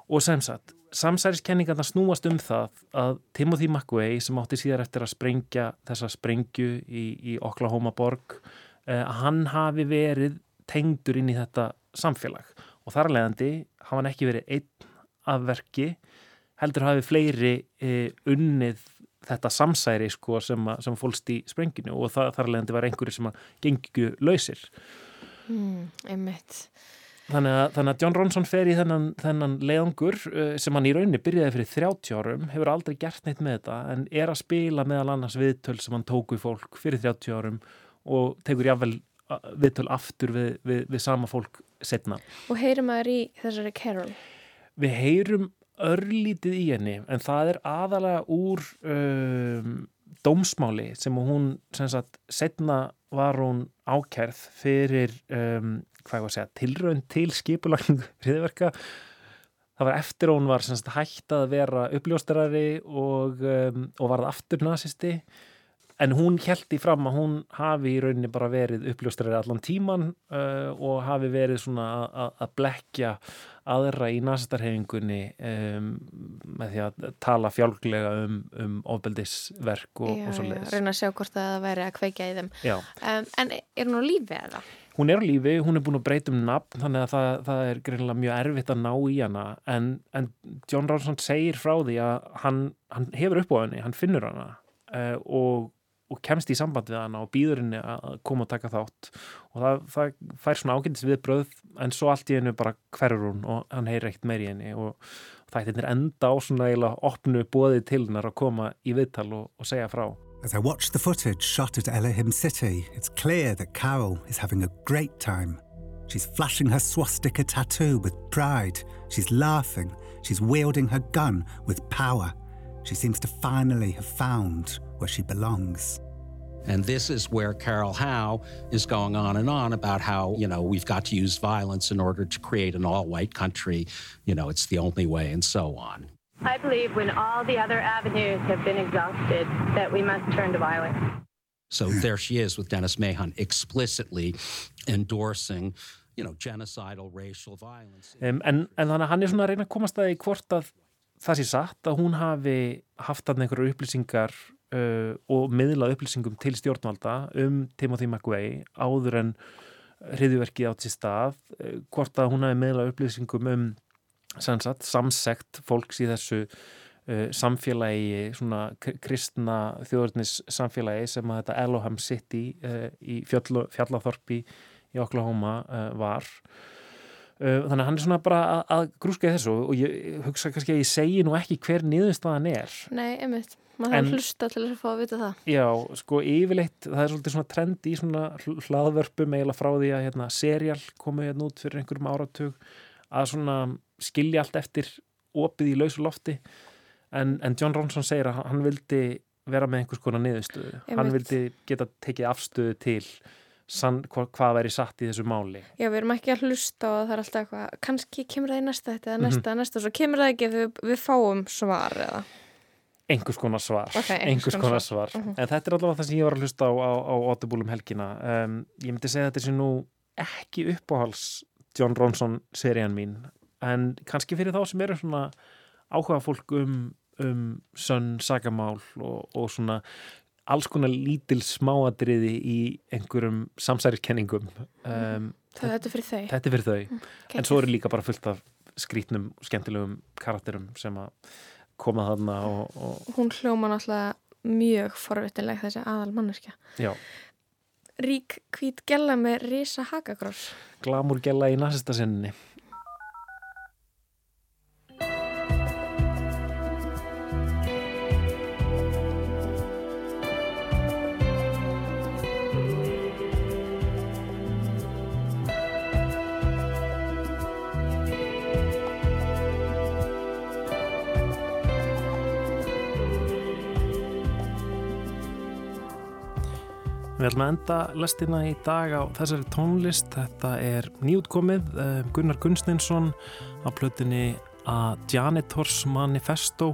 Og sem sagt samsæriskenningarna snúast um það að Timothy McVeigh sem átti síðar eftir að sprengja þessa sprengju í, í Oklahoma borg uh, hann hafi verið tengdur inn í þetta samfélag. Og þar að leiðandi hafa hann ekki verið einn af verki heldur hafi fleiri uh, unnið þetta samsæri sko sem, að, sem fólst í sprenginu og það, þar að leiðandi var einhverju sem að gengju lausir. Mm, Þannig að, þannig að John Ronson fer í þennan, þennan leiðangur uh, sem hann í rauninni byrjaði fyrir 30 árum, hefur aldrei gert neitt með þetta en er að spila meðal annars viðtöl sem hann tóku í fólk fyrir 30 árum og tekur jáfnvel viðtöl aftur við, við, við sama fólk setna. Og heyrum maður í þessari Carol Við heyrum örlítið í henni en það er aðalega úr um, dómsmáli sem hún sem sagt setna var hún ákærð fyrir um, hvað ég var að segja, tilraun til skipulagningu hriðverka það var eftir hún var sem sagt hægt að vera uppljóstarari og, um, og varð aftur nazisti en hún held í fram að hún hafi í rauninni bara verið uppljóstrari allan tíman uh, og hafi verið svona að- blekja aðra í nasistarhefingunni um, með því að tala fjálglega um, um ofbeldisverk og, Já, og svo já, leiðis. reyna að sjá hvort það væri að kveikja í þeim Já. um, En er hún á lífi eða? Hún er á lífi, hún er búin að breyta um nafn þannig að það, það er greinilega mjög erfitt að ná í hana en, en John Ronson segir frá því að hann, hann hefur upp á henni, hann finnur hana uh, og, og kemst í samband við hana og býður henni að koma og taka þátt og það, það fær svona ágændis við bröð en svo allt í hennu bara hverfur hún og hann heyrir ekkert meir í henni og það er enda á svona eiginlega opnu bóðið til hennar að koma í viðtal og, og segja frá. As I watch the footage shot at Elohim City, it's clear that Carol is having a great time. She's flashing her swastika tattoo with pride. She's laughing. She's wielding her gun with power. She seems to finally have found where she belongs. And this is where Carol Howe is going on and on about how, you know, we've got to use violence in order to create an all white country. You know, it's the only way, and so on. I believe when all the other avenues have been exhausted, that we must turn to violence. So there she is with Dennis Mahon explicitly endorsing, you know, genocidal racial violence. Um, en, en þannig að hann er svona að reyna að komast að því hvort að það sé satt að hún hafi haft að einhverju upplýsingar uh, og miðlað upplýsingum til stjórnvalda um Timothy McVeigh áður en hriðjuverkið átt sér stað, uh, hvort að hún hafi miðlað upplýsingum um sannsagt, samsekt fólks í þessu uh, samfélagi, svona kr- kristna þjóðurnis samfélagi sem að þetta Eloham City uh, í fjallu, fjallaþorpi í Oklahoma uh, var. uh, þannig að hann er svona bara að, að grúska í þessu og ég hugsa kannski að ég segi nú ekki hver niðurstaðan er. Nei, einmitt, maður þarf að hlusta til þess að fá að vita það. Já, sko yfirleitt, það er svolítið svona trend í svona hl- hlaðvörpum eiginlega frá því að hérna, serial komu hérna út fyrir einhverjum áratug að svona skilja allt eftir opið í lausu lofti. En, en John Ronson segir að hann vildi vera með einhvers konar niðurstöðu. Hann Einmitt. vildi geta tekið afstöðu til sann, hva, hvað væri satt í þessu máli Já, við erum ekki að hlusta og það er alltaf eitthvað kannski kemur það í næsta þetta eða Mhm. næsta eða næsta og svo kemur það ekki við, við fáum svar eða einhvers konar svar, Ok, einhvers einhvers konar svar. svar. Mhm. en þetta er allavega það sem ég var að hlusta á á, á Audible um helgina um, ég myndi segja þetta sé nú ekki uppáhals John Ronson serían mín en kannski fyrir þá sem eru svona áhuga fólk um, um sönn sagamál og, og svona alls konar lítil smáadriði í einhverjum samsæriskenningum. Um, Það þetta er fyrir þau. Þetta er fyrir þau. Mm, en svo eru líka bara fullt af skrítnum, skemmtilegum karakterum sem að koma þarna og, og Hún hljóma náttúrulega mjög forvittileg þessi aðal manneskja. Já, Rík hvít gella með risa hakagross. Glamur gæla í nasista Við ætlum að enda lestina í dag á þessari tónlist. Þetta er nýútkomið eh, Gunnar Gunstinsson á plötunni A Janitors Manifesto.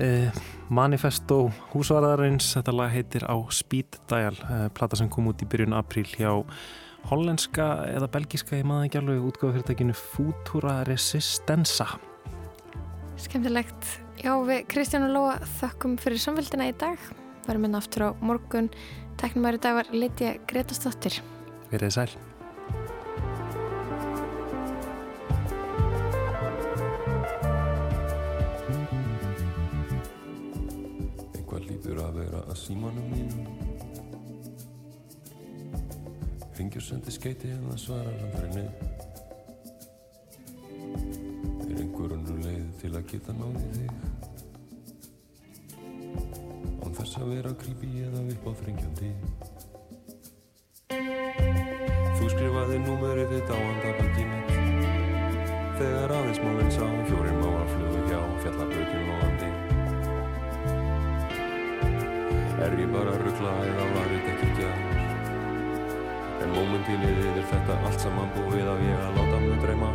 Eh, Manifesto húsvarðarins, þetta lag heitir á Speed Dial, eh, plata sem kom út í byrjun apríl hjá hollenska eða belgiska, ég maður ekki alveg útgáðu fyrirtækinu Futura Resistenza. Skemmtilegt. Já, við Kristján og Lóa þökkum fyrir samfélgina í dag. Varum minna aftur á morgun. Teknum í dag var Lítja Gretastóttir. Verið sæl. Eitthvað lítur að vera að símanum mínum Ringjur sendi skeiti en það svarar aldrei nei Er einhver önnur leið til að geta náði þig Án þess að vera creepy eða upp á þringjandi Þú skrifaði númerið þitt á andabæki mitt. Þegar aðeins málinn sá fjórir mávar flugu hjá fjallabrautin loðandi Er ég bara að ruggla eða var þetta ekki gjör? En mómentíni er þetta allt saman búið af ég að láta mig dreyma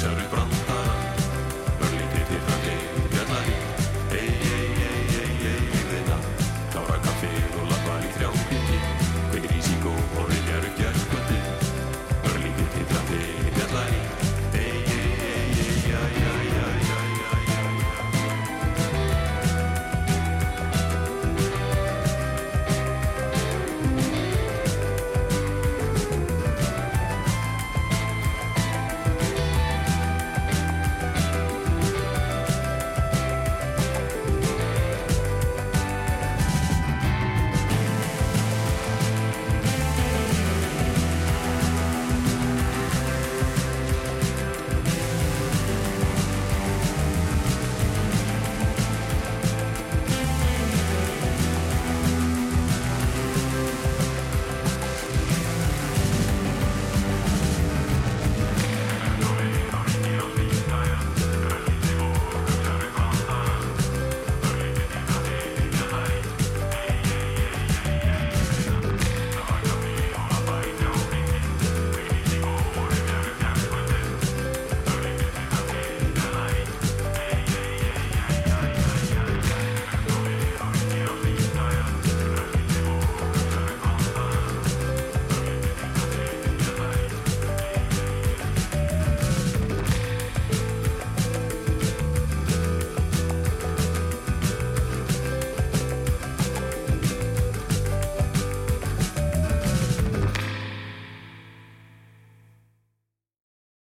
Terry Brandt.